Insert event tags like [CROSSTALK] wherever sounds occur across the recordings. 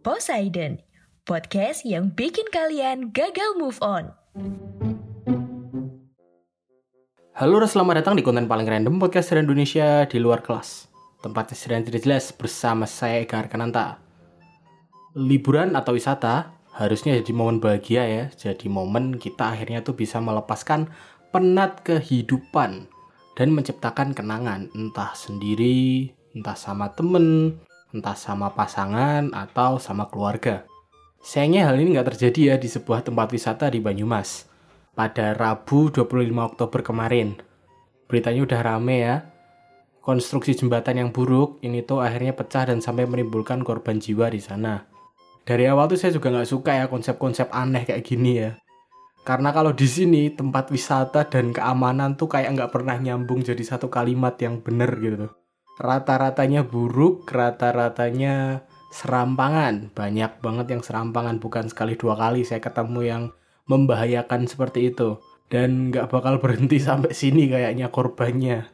Poseidon, podcast yang bikin kalian gagal move on. Halo, selamat datang di konten paling random podcast dari Indonesia di luar kelas. Tempatnya sedang tidak jelas bersama saya Eka Arkananta. Liburan atau wisata harusnya jadi momen bahagia ya. Jadi momen kita akhirnya tuh bisa melepaskan penat kehidupan dan menciptakan kenangan entah sendiri, entah sama temen, entah sama pasangan atau sama keluarga. Sayangnya hal ini nggak terjadi ya di sebuah tempat wisata di Banyumas pada Rabu 25 Oktober kemarin. Beritanya udah rame ya. Konstruksi jembatan yang buruk ini tuh akhirnya pecah dan sampai menimbulkan korban jiwa di sana. Dari awal tuh saya juga nggak suka ya konsep-konsep aneh kayak gini ya. Karena kalau di sini tempat wisata dan keamanan tuh kayak nggak pernah nyambung jadi satu kalimat yang bener gitu. Rata-ratanya buruk, rata-ratanya serampangan. Banyak banget yang serampangan, bukan sekali dua kali saya ketemu yang membahayakan seperti itu. Dan nggak bakal berhenti [LAUGHS] sampai sini kayaknya korbannya.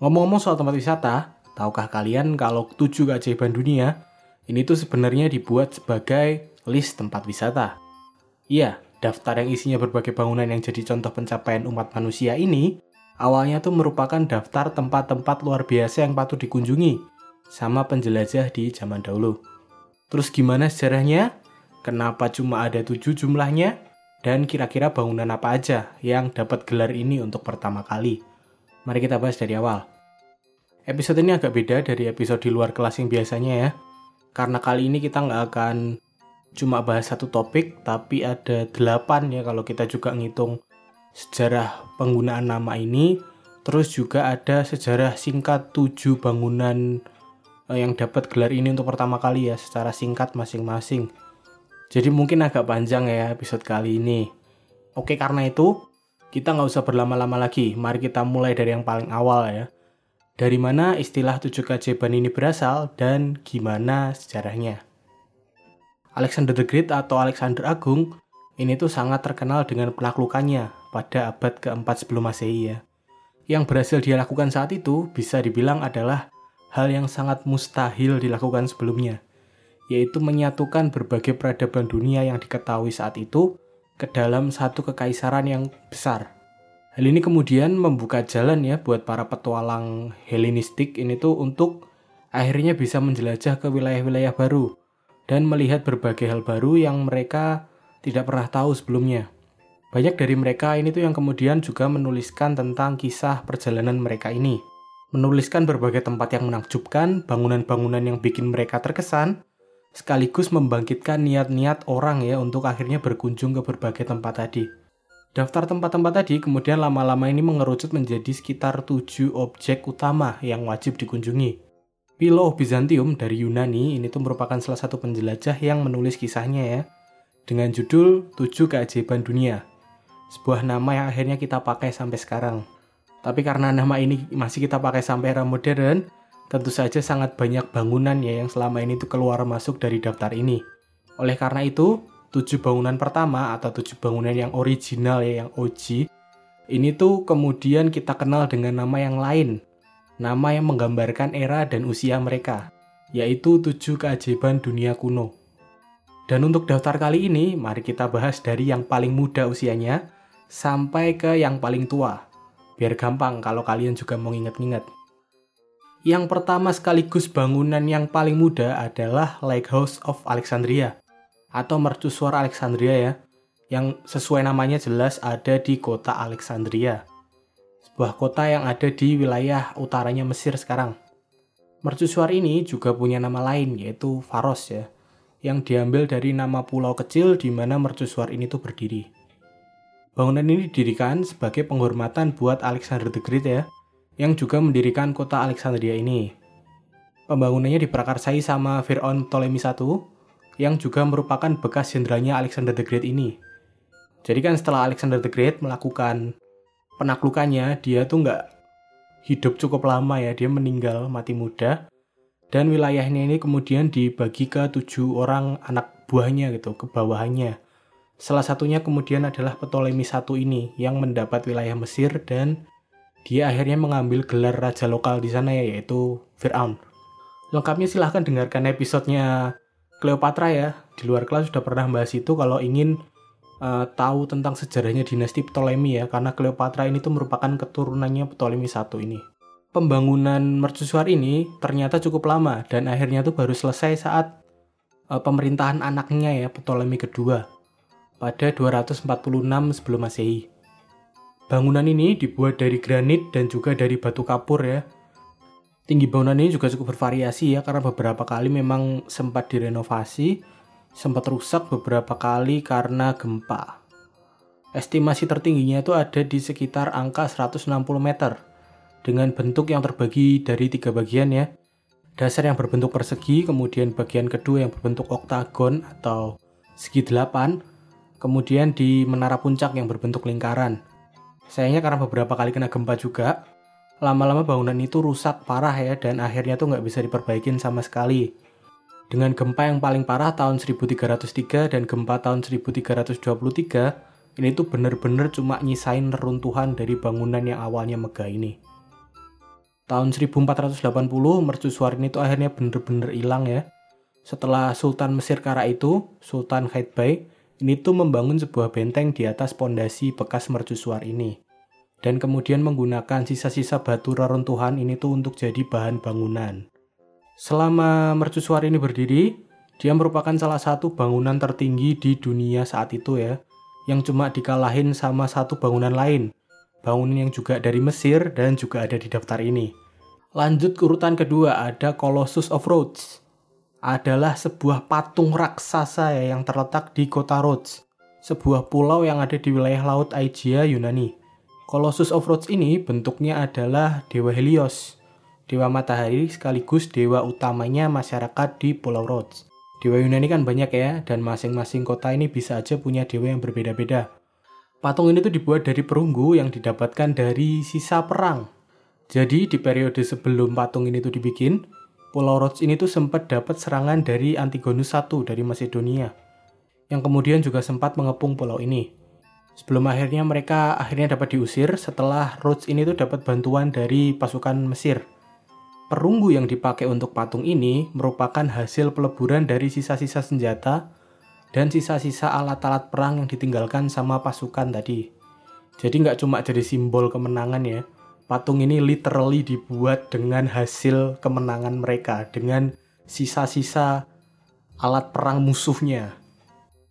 Ngomong-ngomong soal tempat wisata, tahukah kalian kalau tujuh keajaiban dunia ini tuh sebenarnya dibuat sebagai list tempat wisata? Iya, daftar yang isinya berbagai bangunan yang jadi contoh pencapaian umat manusia ini awalnya tuh merupakan daftar tempat-tempat luar biasa yang patut dikunjungi sama penjelajah di zaman dahulu. Terus gimana sejarahnya? Kenapa cuma ada tujuh jumlahnya? Dan kira-kira bangunan apa aja yang dapat gelar ini untuk pertama kali? Mari kita bahas dari awal. Episode ini agak beda dari episode di luar kelas yang biasanya ya. Karena kali ini kita nggak akan cuma bahas satu topik, tapi ada delapan ya kalau kita juga ngitung sejarah penggunaan nama ini. Terus juga ada sejarah singkat tujuh bangunan eh, yang dapat gelar ini untuk pertama kali ya, secara singkat masing-masing. Jadi mungkin agak panjang ya episode kali ini. Oke, karena itu kita nggak usah berlama-lama lagi. Mari kita mulai dari yang paling awal ya. Dari mana istilah tujuh keajaiban ini berasal dan gimana sejarahnya? Alexander the Great atau Alexander Agung ini tuh sangat terkenal dengan penaklukannya pada abad keempat sebelum masehi ya. Yang berhasil dia lakukan saat itu bisa dibilang adalah hal yang sangat mustahil dilakukan sebelumnya, yaitu menyatukan berbagai peradaban dunia yang diketahui saat itu ke dalam satu kekaisaran yang besar. Hal ini kemudian membuka jalan ya buat para petualang Helenistik ini tuh untuk akhirnya bisa menjelajah ke wilayah-wilayah baru dan melihat berbagai hal baru yang mereka tidak pernah tahu sebelumnya. Banyak dari mereka ini tuh yang kemudian juga menuliskan tentang kisah perjalanan mereka ini. Menuliskan berbagai tempat yang menakjubkan, bangunan-bangunan yang bikin mereka terkesan, sekaligus membangkitkan niat-niat orang ya untuk akhirnya berkunjung ke berbagai tempat tadi. Daftar tempat-tempat tadi kemudian lama-lama ini mengerucut menjadi sekitar tujuh objek utama yang wajib dikunjungi. Philo of Byzantium dari Yunani ini tuh merupakan salah satu penjelajah yang menulis kisahnya ya, dengan judul Tujuh Keajaiban Dunia. Sebuah nama yang akhirnya kita pakai sampai sekarang. Tapi karena nama ini masih kita pakai sampai era modern, tentu saja sangat banyak bangunan ya yang selama ini tuh keluar masuk dari daftar ini. Oleh karena itu, tujuh bangunan pertama atau tujuh bangunan yang original ya, yang OG, ini tuh kemudian kita kenal dengan nama yang lain. Nama yang menggambarkan era dan usia mereka, yaitu tujuh keajaiban dunia kuno. Dan untuk daftar kali ini, mari kita bahas dari yang paling muda usianya sampai ke yang paling tua. Biar gampang kalau kalian juga mau inget-inget. Yang pertama sekaligus bangunan yang paling muda adalah Lighthouse of Alexandria atau mercusuar Alexandria ya, yang sesuai namanya jelas ada di kota Alexandria. Sebuah kota yang ada di wilayah utaranya Mesir sekarang. Mercusuar ini juga punya nama lain yaitu Faros ya, yang diambil dari nama pulau kecil di mana mercusuar ini tuh berdiri. Bangunan ini didirikan sebagai penghormatan buat Alexander the Great ya, yang juga mendirikan kota Alexandria ini. Pembangunannya diprakarsai sama Fir'aun Ptolemy I, yang juga merupakan bekas jenderalnya Alexander the Great ini. Jadi kan setelah Alexander the Great melakukan penaklukannya, dia tuh nggak hidup cukup lama ya, dia meninggal mati muda. Dan wilayahnya ini kemudian dibagi ke tujuh orang anak buahnya gitu, ke bawahannya. Salah satunya kemudian adalah Ptolemy I ini yang mendapat wilayah Mesir dan dia akhirnya mengambil gelar raja lokal di sana ya, yaitu Fir'aun. Lengkapnya silahkan dengarkan episodenya Cleopatra ya. Di luar kelas sudah pernah bahas itu kalau ingin uh, tahu tentang sejarahnya dinasti Ptolemy ya, karena Cleopatra ini tuh merupakan keturunannya Ptolemy I ini. Pembangunan mercusuar ini ternyata cukup lama dan akhirnya tuh baru selesai saat uh, pemerintahan anaknya ya Ptolemy kedua pada 246 sebelum Masehi. Bangunan ini dibuat dari granit dan juga dari batu kapur ya. Tinggi bangunan ini juga cukup bervariasi ya karena beberapa kali memang sempat direnovasi sempat rusak beberapa kali karena gempa. Estimasi tertingginya itu ada di sekitar angka 160 meter dengan bentuk yang terbagi dari tiga bagian ya. Dasar yang berbentuk persegi, kemudian bagian kedua yang berbentuk oktagon atau segi delapan, kemudian di menara puncak yang berbentuk lingkaran. Sayangnya karena beberapa kali kena gempa juga, lama-lama bangunan itu rusak parah ya dan akhirnya tuh nggak bisa diperbaikin sama sekali. Dengan gempa yang paling parah tahun 1303 dan gempa tahun 1323, ini tuh bener-bener cuma nyisain neruntuhan dari bangunan yang awalnya megah ini. Tahun 1480 mercusuar ini tuh akhirnya bener-bener hilang ya. Setelah Sultan Mesir kala itu, Sultan Khaitbay, ini tuh membangun sebuah benteng di atas pondasi bekas mercusuar ini. Dan kemudian menggunakan sisa-sisa batu reruntuhan ini tuh untuk jadi bahan bangunan. Selama mercusuar ini berdiri, dia merupakan salah satu bangunan tertinggi di dunia saat itu ya, yang cuma dikalahin sama satu bangunan lain, bangunan yang juga dari Mesir dan juga ada di daftar ini. Lanjut ke urutan kedua ada Colossus of Rhodes. Adalah sebuah patung raksasa ya yang terletak di kota Rhodes, sebuah pulau yang ada di wilayah laut Aegea Yunani. Colossus of Rhodes ini bentuknya adalah dewa Helios, dewa matahari sekaligus dewa utamanya masyarakat di Pulau Rhodes. Dewa Yunani kan banyak ya, dan masing-masing kota ini bisa aja punya dewa yang berbeda-beda. Patung ini tuh dibuat dari perunggu yang didapatkan dari sisa perang. Jadi di periode sebelum patung ini tuh dibikin, Pulau Rhodes ini tuh sempat dapat serangan dari Antigonus I dari Macedonia, yang kemudian juga sempat mengepung pulau ini. Sebelum akhirnya mereka akhirnya dapat diusir setelah Rhodes ini tuh dapat bantuan dari pasukan Mesir Perunggu yang dipakai untuk patung ini merupakan hasil peleburan dari sisa-sisa senjata dan sisa-sisa alat-alat perang yang ditinggalkan sama pasukan tadi. Jadi nggak cuma jadi simbol kemenangan ya, patung ini literally dibuat dengan hasil kemenangan mereka, dengan sisa-sisa alat perang musuhnya.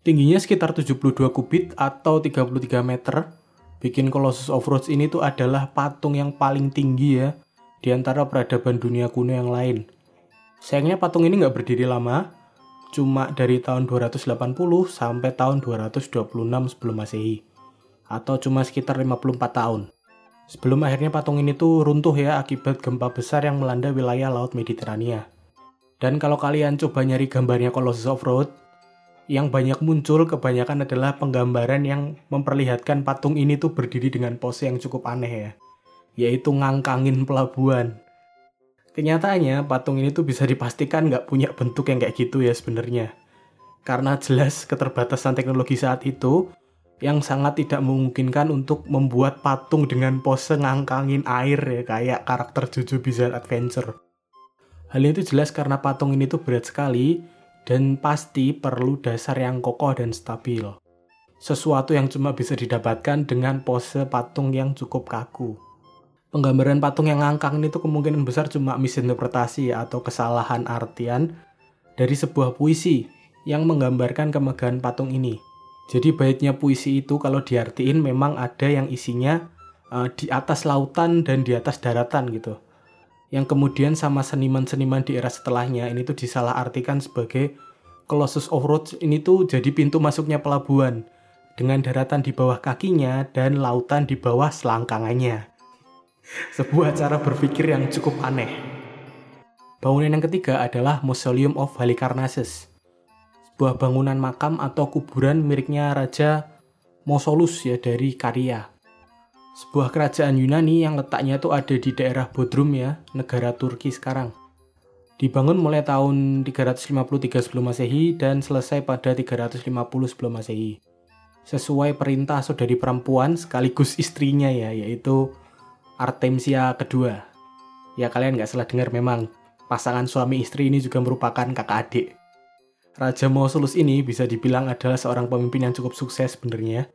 Tingginya sekitar 72 kubit atau 33 meter. Bikin Colossus of Rhodes ini tuh adalah patung yang paling tinggi ya, di antara peradaban dunia kuno yang lain. Sayangnya patung ini nggak berdiri lama, cuma dari tahun 280 sampai tahun 226 sebelum masehi, atau cuma sekitar 54 tahun. Sebelum akhirnya patung ini tuh runtuh ya akibat gempa besar yang melanda wilayah Laut Mediterania. Dan kalau kalian coba nyari gambarnya Colossus of Rhodes, yang banyak muncul kebanyakan adalah penggambaran yang memperlihatkan patung ini tuh berdiri dengan pose yang cukup aneh ya yaitu ngangkangin pelabuhan. Kenyataannya patung ini tuh bisa dipastikan nggak punya bentuk yang kayak gitu ya sebenarnya. Karena jelas keterbatasan teknologi saat itu yang sangat tidak memungkinkan untuk membuat patung dengan pose ngangkangin air ya kayak karakter Jojo Bizarre Adventure. Hal itu jelas karena patung ini tuh berat sekali dan pasti perlu dasar yang kokoh dan stabil. Sesuatu yang cuma bisa didapatkan dengan pose patung yang cukup kaku penggambaran patung yang ngangkang ini tuh kemungkinan besar cuma misinterpretasi atau kesalahan artian dari sebuah puisi yang menggambarkan kemegahan patung ini. Jadi baitnya puisi itu kalau diartiin memang ada yang isinya uh, di atas lautan dan di atas daratan gitu. Yang kemudian sama seniman-seniman di era setelahnya ini tuh disalahartikan sebagai Colossus of Rhodes ini tuh jadi pintu masuknya pelabuhan dengan daratan di bawah kakinya dan lautan di bawah selangkangannya. [LAUGHS] Sebuah cara berpikir yang cukup aneh. Bangunan yang ketiga adalah Mausoleum of Halicarnassus sebuah bangunan makam atau kuburan miliknya Raja Mausolus ya dari Karya. Sebuah kerajaan Yunani yang letaknya itu ada di daerah Bodrum ya, negara Turki sekarang. Dibangun mulai tahun 353 sebelum Masehi dan selesai pada 350 sebelum Masehi. Sesuai perintah saudari perempuan sekaligus istrinya ya, yaitu Artemisia kedua. Ya kalian nggak salah dengar memang pasangan suami istri ini juga merupakan kakak adik. Raja Mausolus ini bisa dibilang adalah seorang pemimpin yang cukup sukses sebenarnya.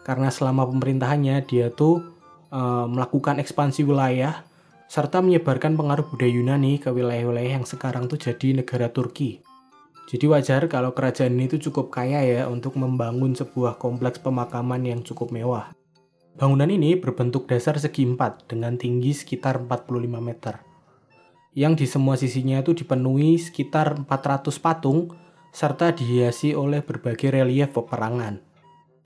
Karena selama pemerintahannya dia tuh e, melakukan ekspansi wilayah serta menyebarkan pengaruh budaya Yunani ke wilayah-wilayah yang sekarang tuh jadi negara Turki. Jadi wajar kalau kerajaan ini tuh cukup kaya ya untuk membangun sebuah kompleks pemakaman yang cukup mewah. Bangunan ini berbentuk dasar segi empat dengan tinggi sekitar 45 meter yang di semua sisinya itu dipenuhi sekitar 400 patung serta dihiasi oleh berbagai relief peperangan.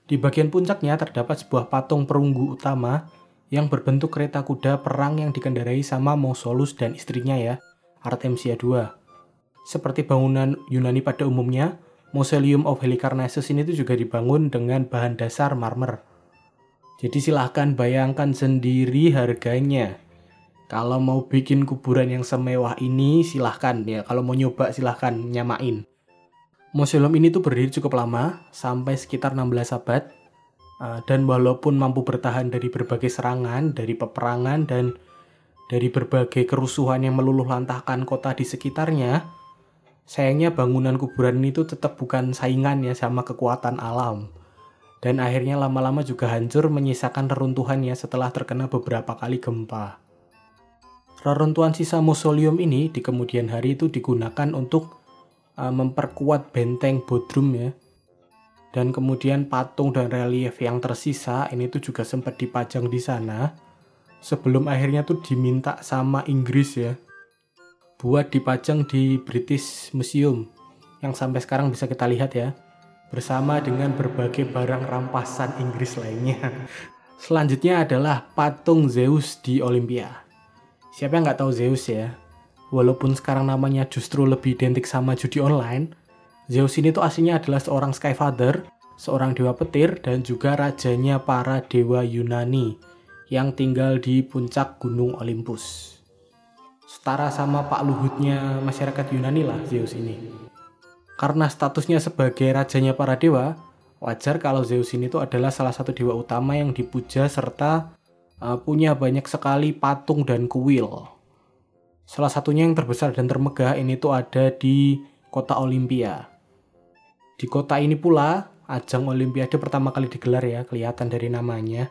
Di bagian puncaknya terdapat sebuah patung perunggu utama yang berbentuk kereta kuda perang yang dikendarai sama Mausolus dan istrinya ya, Artemisia II. Seperti bangunan Yunani pada umumnya, Mausoleum of Halicarnassus ini tuh juga dibangun dengan bahan dasar marmer. Jadi silahkan bayangkan sendiri harganya. Kalau mau bikin kuburan yang semewah ini silahkan ya. Kalau mau nyoba silahkan nyamain. Museum ini tuh berdiri cukup lama, sampai sekitar 16 abad. Uh, dan walaupun mampu bertahan dari berbagai serangan, dari peperangan, dan dari berbagai kerusuhan yang meluluh lantahkan kota di sekitarnya, sayangnya bangunan kuburan ini tuh tetap bukan saingan ya sama kekuatan alam. Dan akhirnya lama-lama juga hancur menyisakan reruntuhannya setelah terkena beberapa kali gempa. Reruntuhan sisa mausoleum ini di kemudian hari itu digunakan untuk uh, memperkuat benteng Bodrum ya. Dan kemudian patung dan relief yang tersisa ini tuh juga sempat dipajang di sana sebelum akhirnya tuh diminta sama Inggris ya buat dipajang di British Museum yang sampai sekarang bisa kita lihat ya bersama dengan berbagai barang rampasan Inggris lainnya. [LAUGHS] Selanjutnya adalah patung Zeus di Olympia. Siapa yang nggak tahu Zeus ya? Walaupun sekarang namanya justru lebih identik sama judi online, Zeus ini tuh aslinya adalah seorang Skyfather, seorang dewa petir, dan juga rajanya para dewa Yunani yang tinggal di puncak Gunung Olympus. Setara sama Pak Luhutnya masyarakat Yunani lah Zeus ini. Karena statusnya sebagai rajanya para dewa, wajar kalau Zeus ini tuh adalah salah satu dewa utama yang dipuja serta uh, punya banyak sekali patung dan kuil. Salah satunya yang terbesar dan termegah ini tuh ada di kota Olimpia. Di kota ini pula ajang Olimpiade pertama kali digelar ya, kelihatan dari namanya.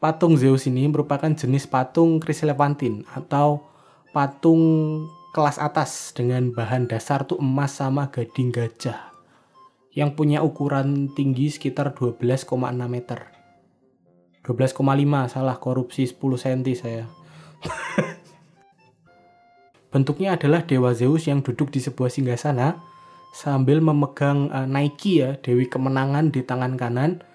Patung Zeus ini merupakan jenis patung Chryselephantine atau patung kelas atas dengan bahan dasar tuh emas sama gading gajah yang punya ukuran tinggi sekitar 12,6 meter. 12,5 salah korupsi 10 cm saya. [LAUGHS] Bentuknya adalah Dewa Zeus yang duduk di sebuah singgasana sambil memegang uh, Nike ya, Dewi Kemenangan di tangan kanan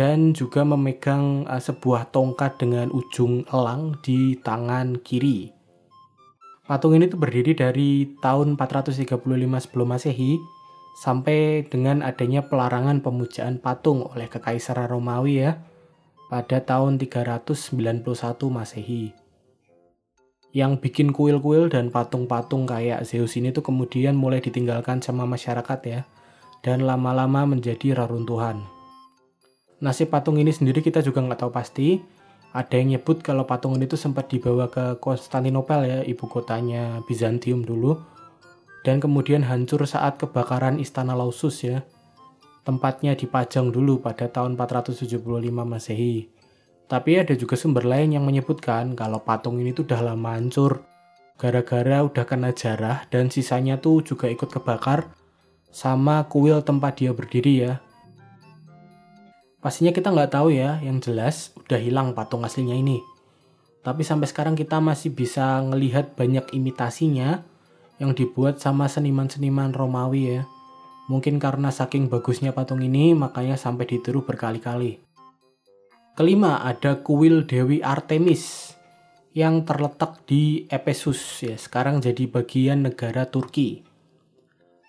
dan juga memegang uh, sebuah tongkat dengan ujung elang di tangan kiri. Patung ini tuh berdiri dari tahun 435 sebelum Masehi sampai dengan adanya pelarangan pemujaan patung oleh Kekaisaran Romawi ya pada tahun 391 Masehi. Yang bikin kuil-kuil dan patung-patung kayak Zeus ini tuh kemudian mulai ditinggalkan sama masyarakat ya, dan lama-lama menjadi reruntuhan. Nasib patung ini sendiri kita juga nggak tahu pasti. Ada yang nyebut kalau patung ini tuh sempat dibawa ke Konstantinopel ya, ibu kotanya Bizantium dulu, dan kemudian hancur saat kebakaran Istana Lausus ya, tempatnya dipajang dulu pada tahun 475 Masehi. Tapi ada juga sumber lain yang menyebutkan kalau patung ini tuh udah lama hancur gara-gara udah kena jarah dan sisanya tuh juga ikut kebakar sama kuil tempat dia berdiri ya. Pastinya kita nggak tahu ya, yang jelas udah hilang patung aslinya ini. Tapi sampai sekarang kita masih bisa ngelihat banyak imitasinya yang dibuat sama seniman-seniman Romawi ya. Mungkin karena saking bagusnya patung ini, makanya sampai ditiru berkali-kali. Kelima, ada kuil Dewi Artemis yang terletak di Ephesus ya, sekarang jadi bagian negara Turki.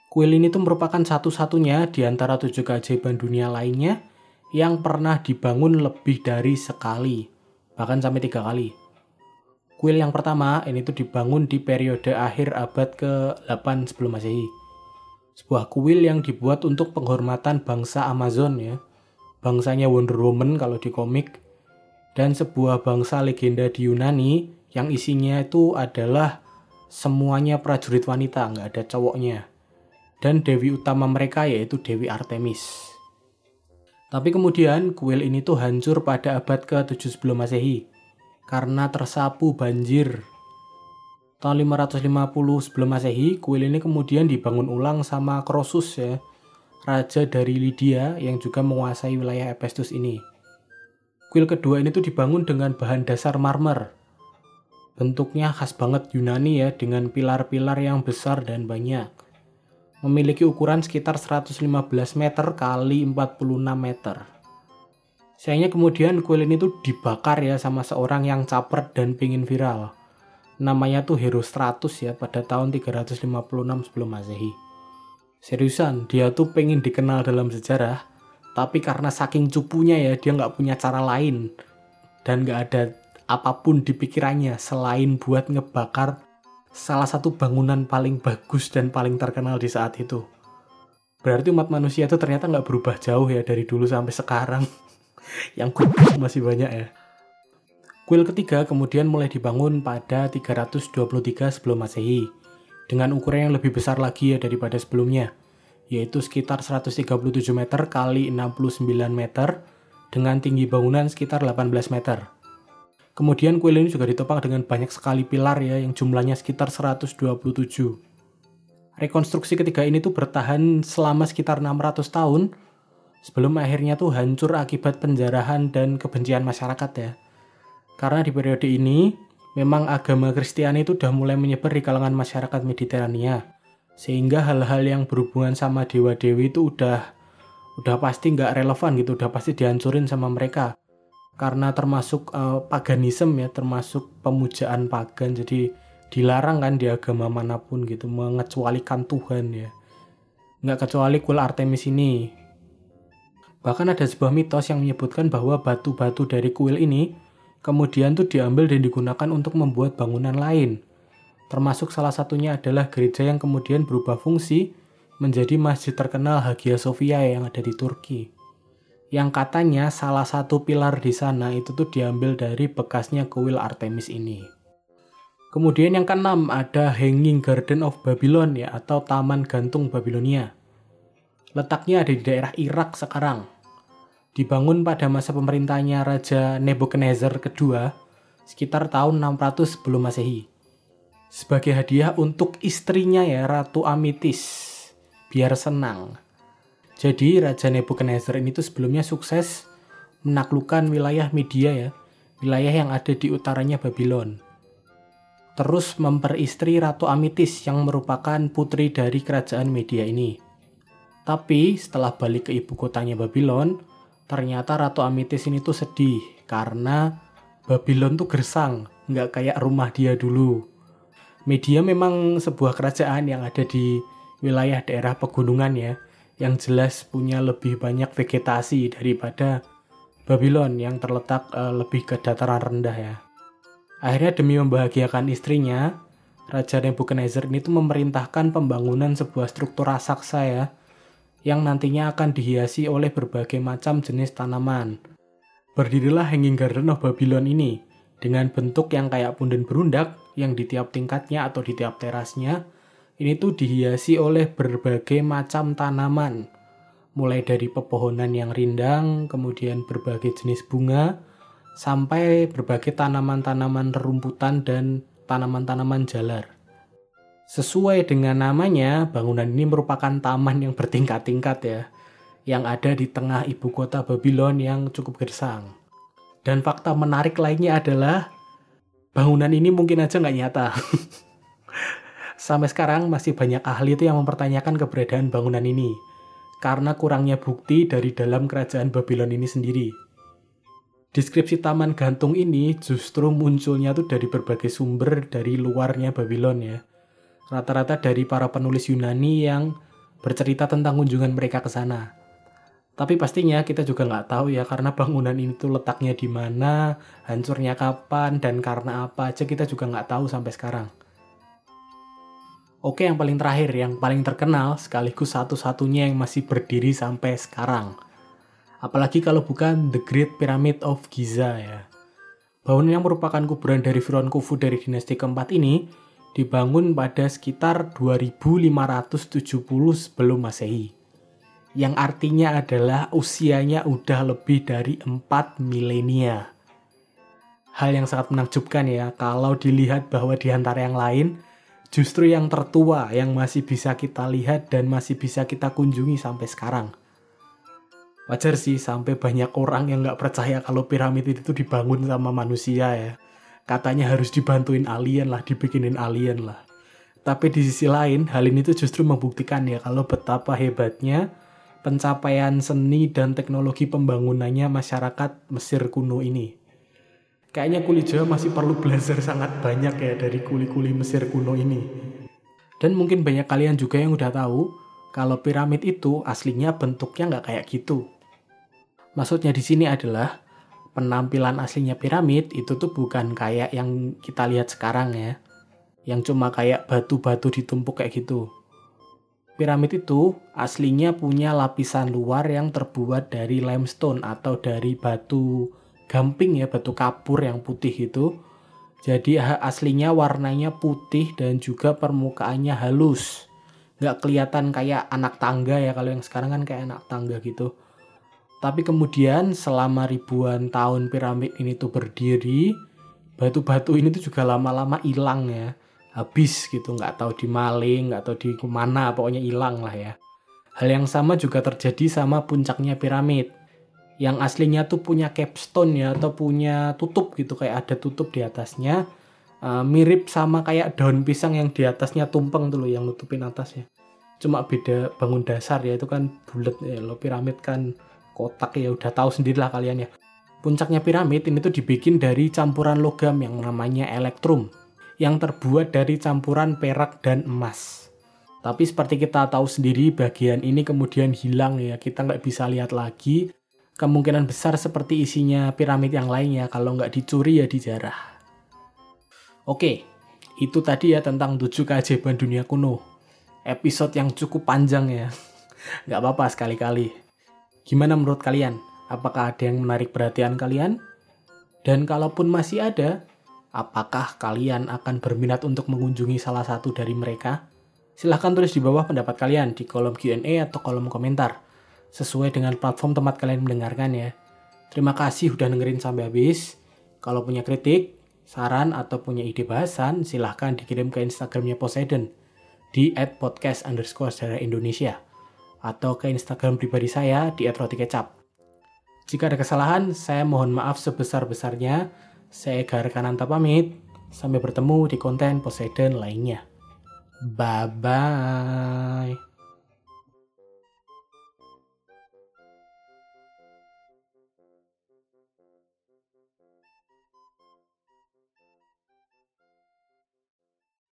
Kuil ini tuh merupakan satu-satunya di antara tujuh keajaiban dunia lainnya yang pernah dibangun lebih dari sekali, bahkan sampai tiga kali. Kuil yang pertama ini tuh dibangun di periode akhir abad ke-8 sebelum masehi. Sebuah kuil yang dibuat untuk penghormatan bangsa Amazon ya. Bangsanya Wonder Woman kalau di komik. Dan sebuah bangsa legenda di Yunani yang isinya itu adalah semuanya prajurit wanita, nggak ada cowoknya. Dan dewi utama mereka yaitu Dewi Artemis. Tapi kemudian kuil ini tuh hancur pada abad ke-7 sebelum masehi karena tersapu banjir. Tahun 550 sebelum masehi, kuil ini kemudian dibangun ulang sama Croesus ya, raja dari Lydia yang juga menguasai wilayah Epestus ini. Kuil kedua ini tuh dibangun dengan bahan dasar marmer. Bentuknya khas banget Yunani ya, dengan pilar-pilar yang besar dan banyak. Memiliki ukuran sekitar 115 meter kali 46 meter. Sayangnya kemudian kuil ini tuh dibakar ya sama seorang yang caper dan pingin viral. Namanya tuh Herostratus ya pada tahun 356 sebelum masehi. Seriusan, dia tuh pengen dikenal dalam sejarah, tapi karena saking cupunya ya dia nggak punya cara lain dan nggak ada apa pun di pikirannya selain buat ngebakar salah satu bangunan paling bagus dan paling terkenal di saat itu. Berarti umat manusia itu ternyata nggak berubah jauh ya dari dulu sampai sekarang. [LAUGHS] yang kuil masih banyak ya. Kuil ketiga kemudian mulai dibangun pada 323 sebelum masehi dengan ukuran yang lebih besar lagi ya daripada sebelumnya yaitu sekitar 137 meter kali 69 meter dengan tinggi bangunan sekitar 18 meter. Kemudian kuil ini juga ditopang dengan banyak sekali pilar ya yang jumlahnya sekitar 127. Rekonstruksi ketiga ini tuh bertahan selama sekitar 600 tahun sebelum akhirnya tuh hancur akibat penjarahan dan kebencian masyarakat ya. Karena di periode ini memang agama Kristiani itu udah mulai menyebar di kalangan masyarakat Mediterania. Sehingga hal-hal yang berhubungan sama dewa-dewi itu udah udah pasti nggak relevan gitu, udah pasti dihancurin sama mereka. Karena termasuk uh, paganisme ya, termasuk pemujaan pagan. Jadi dilarang kan di agama mana pun gitu, mengecualikan Tuhan ya. Nggak kecuali kul Artemis ini, Bahkan ada sebuah mitos yang menyebutkan bahwa batu-batu dari kuil ini kemudian tuh diambil dan digunakan untuk membuat bangunan lain. Termasuk salah satunya adalah gereja yang kemudian berubah fungsi menjadi masjid terkenal Hagia Sophia yang ada di Turki. Yang katanya salah satu pilar di sana itu tuh diambil dari bekasnya kuil Artemis ini. Kemudian yang keenam ada Hanging Garden of Babylon ya atau Taman Gantung Babilonia. Letaknya ada di daerah Irak sekarang. Dibangun pada masa pemerintahnya Raja Nebuchadnezzar kedua sekitar tahun 600 sebelum Masehi. Sebagai hadiah untuk istrinya ya Ratu Amitis biar senang. Jadi Raja Nebuchadnezzar ini tuh sebelumnya sukses menaklukkan wilayah Media ya, wilayah yang ada di utaranya Babylon. Terus memperistri Ratu Amitis yang merupakan putri dari kerajaan Media ini. Tapi setelah balik ke ibu kotanya Babylon, ternyata Ratu Amitis ini tuh sedih karena Babylon tuh gersang, nggak kayak rumah dia dulu. Media memang sebuah kerajaan yang ada di wilayah daerah pegunungan ya, yang jelas punya lebih banyak vegetasi daripada Babylon yang terletak uh, lebih ke dataran rendah ya. Akhirnya demi membahagiakan istrinya, Raja Nebuchadnezzar ini tuh memerintahkan pembangunan sebuah struktur raksasa ya, yang nantinya akan dihiasi oleh berbagai macam jenis tanaman. Berdirilah Hanging Garden of Babylon ini dengan bentuk yang kayak punden berundak yang di tiap tingkatnya atau di tiap terasnya ini tuh dihiasi oleh berbagai macam tanaman mulai dari pepohonan yang rindang, kemudian berbagai jenis bunga, sampai berbagai tanaman-tanaman rumputan dan tanaman-tanaman jalar. Sesuai dengan namanya, bangunan ini merupakan taman yang bertingkat-tingkat ya, yang ada di tengah ibu kota Babylon yang cukup gersang. Dan fakta menarik lainnya adalah bangunan ini mungkin aja nggak nyata. [LAUGHS] Sampai sekarang masih banyak ahli itu yang mempertanyakan keberadaan bangunan ini karena kurangnya bukti dari dalam kerajaan Babylon ini sendiri. Deskripsi taman gantung ini justru munculnya tuh dari berbagai sumber dari luarnya Babylon ya rata-rata dari para penulis Yunani yang bercerita tentang kunjungan mereka ke sana. Tapi pastinya kita juga nggak tahu ya karena bangunan ini tuh letaknya di mana, hancurnya kapan, dan karena apa aja kita juga nggak tahu sampai sekarang. Oke, yang paling terakhir, yang paling terkenal sekaligus satu-satunya yang masih berdiri sampai sekarang. Apalagi kalau bukan The Great Pyramid of Giza ya. Bangunan yang merupakan kuburan dari Firaun Khufu dari dinasti keempat ini dibangun pada sekitar 2570 sebelum Masehi. Yang artinya adalah usianya udah lebih dari 4 milenia. Hal yang sangat menakjubkan ya kalau dilihat bahwa di antara yang lain justru yang tertua yang masih bisa kita lihat dan masih bisa kita kunjungi sampai sekarang. Wajar sih sampai banyak orang yang nggak percaya kalau piramid itu dibangun sama manusia ya katanya harus dibantuin alien lah, dibikinin alien lah. Tapi di sisi lain, hal ini tuh justru membuktikan ya kalau betapa hebatnya pencapaian seni dan teknologi pembangunannya masyarakat Mesir kuno ini. Kayaknya kuli Jawa masih perlu belajar sangat banyak ya dari kuli-kuli Mesir kuno ini. Dan mungkin banyak kalian juga yang udah tahu kalau piramid itu aslinya bentuknya nggak kayak gitu. Maksudnya di sini adalah penampilan aslinya piramid itu tuh bukan kayak yang kita lihat sekarang ya. Yang cuma kayak batu-batu ditumpuk kayak gitu. Piramid itu aslinya punya lapisan luar yang terbuat dari limestone atau dari batu gamping ya, batu kapur yang putih itu. Jadi aslinya warnanya putih dan juga permukaannya halus. Nggak kelihatan kayak anak tangga ya, kalau yang sekarang kan kayak anak tangga gitu tapi kemudian selama ribuan tahun piramid ini tuh berdiri, batu-batu ini tuh juga lama-lama hilang ya. Habis gitu, nggak tahu di maling, nggak tahu di mana, pokoknya hilang lah ya. Hal yang sama juga terjadi sama puncaknya piramid. Yang aslinya tuh punya capstone ya, atau punya tutup gitu, kayak ada tutup di atasnya. Uh, mirip sama kayak daun pisang yang di atasnya tumpeng tuh loh, yang nutupin atasnya. Cuma beda bangun dasar ya, itu kan bulat ya, lo piramid kan kotak ya udah tahu sendirilah kalian ya. Puncaknya piramid ini tuh dibikin dari campuran logam yang namanya elektrum yang terbuat dari campuran perak dan emas. Tapi seperti kita tahu sendiri bagian ini kemudian hilang ya kita nggak bisa lihat lagi. Kemungkinan besar seperti isinya piramid yang lainnya kalau nggak dicuri ya dijarah. Oke, itu tadi ya tentang tujuh keajaiban dunia kuno. Episode yang cukup panjang ya. [LAUGHS] Nggak apa-apa sekali-kali. Gimana menurut kalian? Apakah ada yang menarik perhatian kalian? Dan kalaupun masih ada, apakah kalian akan berminat untuk mengunjungi salah satu dari mereka? Silahkan tulis di bawah pendapat kalian di kolom Q&A atau kolom komentar, sesuai dengan platform tempat kalian mendengarkan ya. Terima kasih udah dengerin sampai habis. Kalau punya kritik, saran, atau punya ide bahasan, silahkan dikirim ke Instagramnya Poseidon di @podcast underscore Indonesia atau ke Instagram pribadi saya di @rotikecap. Jika ada kesalahan, saya mohon maaf sebesar-besarnya. Saya Ega Rekananta pamit. Sampai bertemu di konten Poseidon lainnya. Bye-bye.